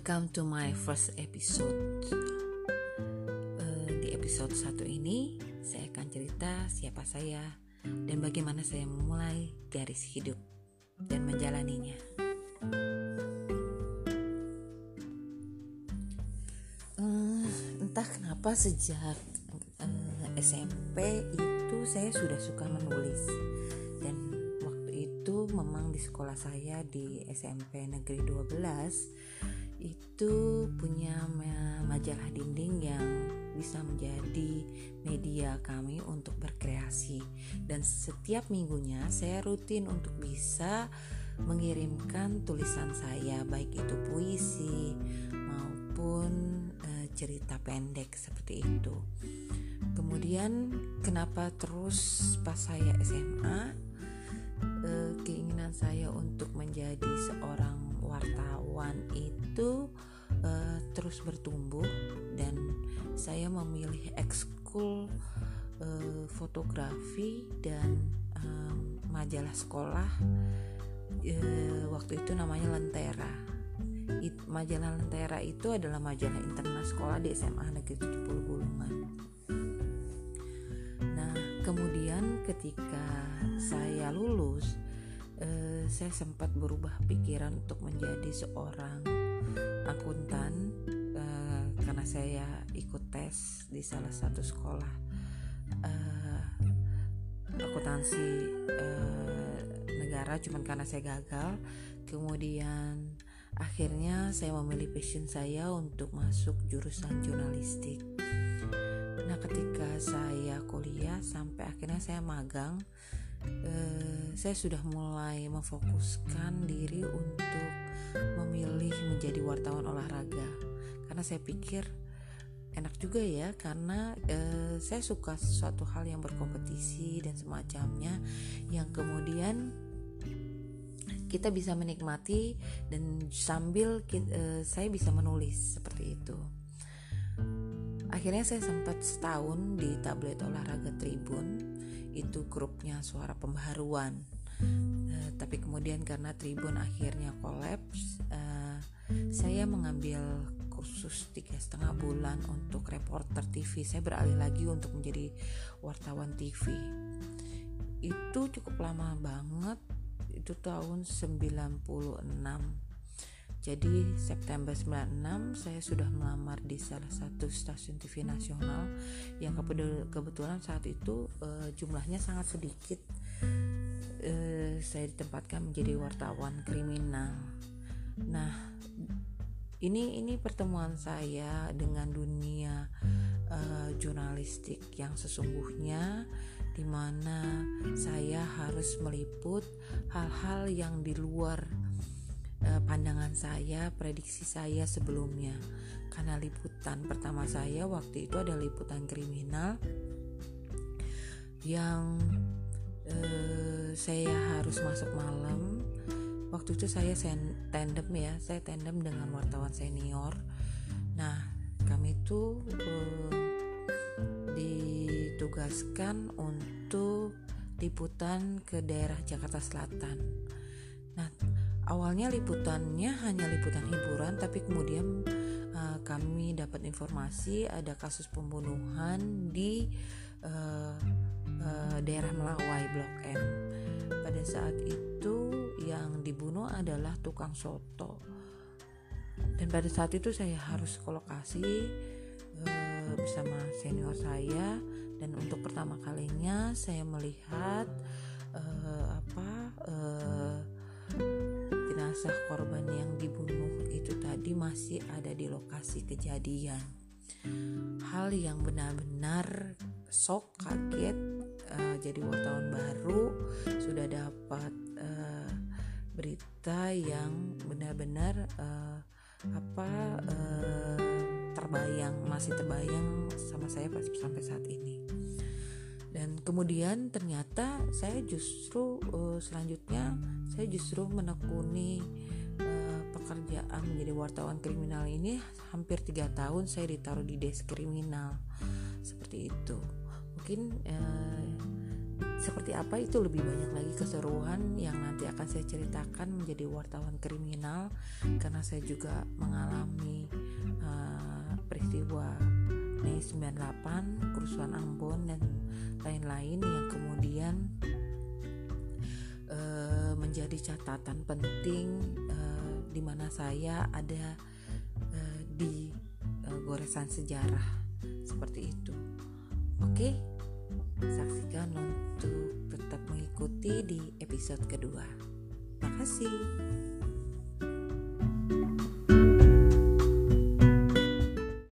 welcome to my first episode. Uh, di episode satu ini, saya akan cerita siapa saya dan bagaimana saya memulai garis hidup dan menjalaninya. Uh, entah kenapa sejak uh, eh, SMP itu saya sudah suka menulis dan waktu itu memang di sekolah saya di SMP Negeri 12 itu punya majalah dinding yang bisa menjadi media kami untuk berkreasi dan setiap minggunya saya rutin untuk bisa mengirimkan tulisan saya baik itu puisi maupun e, cerita pendek seperti itu. Kemudian kenapa terus pas saya SMA e, keinginan saya untuk menjadi itu uh, terus bertumbuh dan saya memilih ekskul uh, fotografi dan um, majalah sekolah uh, waktu itu namanya Lentera. It, majalah Lentera itu adalah majalah internal sekolah di SMA Negeri 70 Bulungan. Nah, kemudian ketika saya lulus, uh, saya sempat berubah pikiran untuk menjadi seorang akuntan uh, karena saya ikut tes di salah satu sekolah uh, akuntansi uh, negara cuman karena saya gagal. Kemudian akhirnya saya memilih passion saya untuk masuk jurusan jurnalistik. Nah ketika saya kuliah sampai akhirnya saya magang eh, saya sudah mulai memfokuskan diri untuk memilih menjadi wartawan olahraga karena saya pikir enak juga ya karena eh, saya suka sesuatu hal yang berkompetisi dan semacamnya yang kemudian kita bisa menikmati dan sambil kita, eh, saya bisa menulis seperti itu. Akhirnya saya sempat setahun di tablet olahraga Tribun. Itu grupnya suara pembaharuan. Uh, tapi kemudian karena Tribun akhirnya kolaps uh, saya mengambil kursus tiga setengah bulan untuk reporter TV saya beralih lagi untuk menjadi wartawan TV itu cukup lama banget. Itu tahun 96 jadi September 96 saya sudah melamar di salah satu stasiun TV nasional yang kebetulan saat itu uh, jumlahnya sangat sedikit. Uh, saya ditempatkan menjadi wartawan kriminal. Nah, ini ini pertemuan saya dengan dunia uh, jurnalistik yang sesungguhnya di mana saya harus meliput hal-hal yang di luar uh, pandangan saya, prediksi saya sebelumnya. Karena liputan pertama saya waktu itu ada liputan kriminal yang uh, saya harus masuk malam. Waktu itu saya tandem ya, saya tandem dengan wartawan senior. Nah, kami itu uh, ditugaskan untuk liputan ke daerah Jakarta Selatan. Awalnya liputannya hanya liputan hiburan tapi kemudian uh, kami dapat informasi ada kasus pembunuhan di uh, uh, daerah Melawai Blok M. Pada saat itu yang dibunuh adalah tukang soto. Dan pada saat itu saya harus ke lokasi uh, bersama senior saya. Dan untuk pertama kalinya saya melihat uh, apa uh, jenazah korban yang dibunuh itu tadi masih ada di lokasi kejadian. Hal yang benar-benar sok kaget uh, jadi wartawan baru sudah dapat uh, berita yang benar-benar uh, apa uh, terbayang masih terbayang sama saya sampai saat ini dan kemudian ternyata saya justru uh, selanjutnya saya justru menekuni uh, pekerjaan menjadi wartawan kriminal ini hampir tiga tahun saya ditaruh di desk kriminal. Seperti itu. Mungkin uh, seperti apa itu lebih banyak lagi keseruan yang nanti akan saya ceritakan menjadi wartawan kriminal. Karena saya juga mengalami uh, peristiwa Mei 98 kerusuhan Ambon dan lain-lain yang kemudian uh, menjadi catatan penting uh, di mana saya ada uh, di goresan sejarah seperti itu. Oke. Saksikan untuk tetap mengikuti di episode kedua. Terima kasih.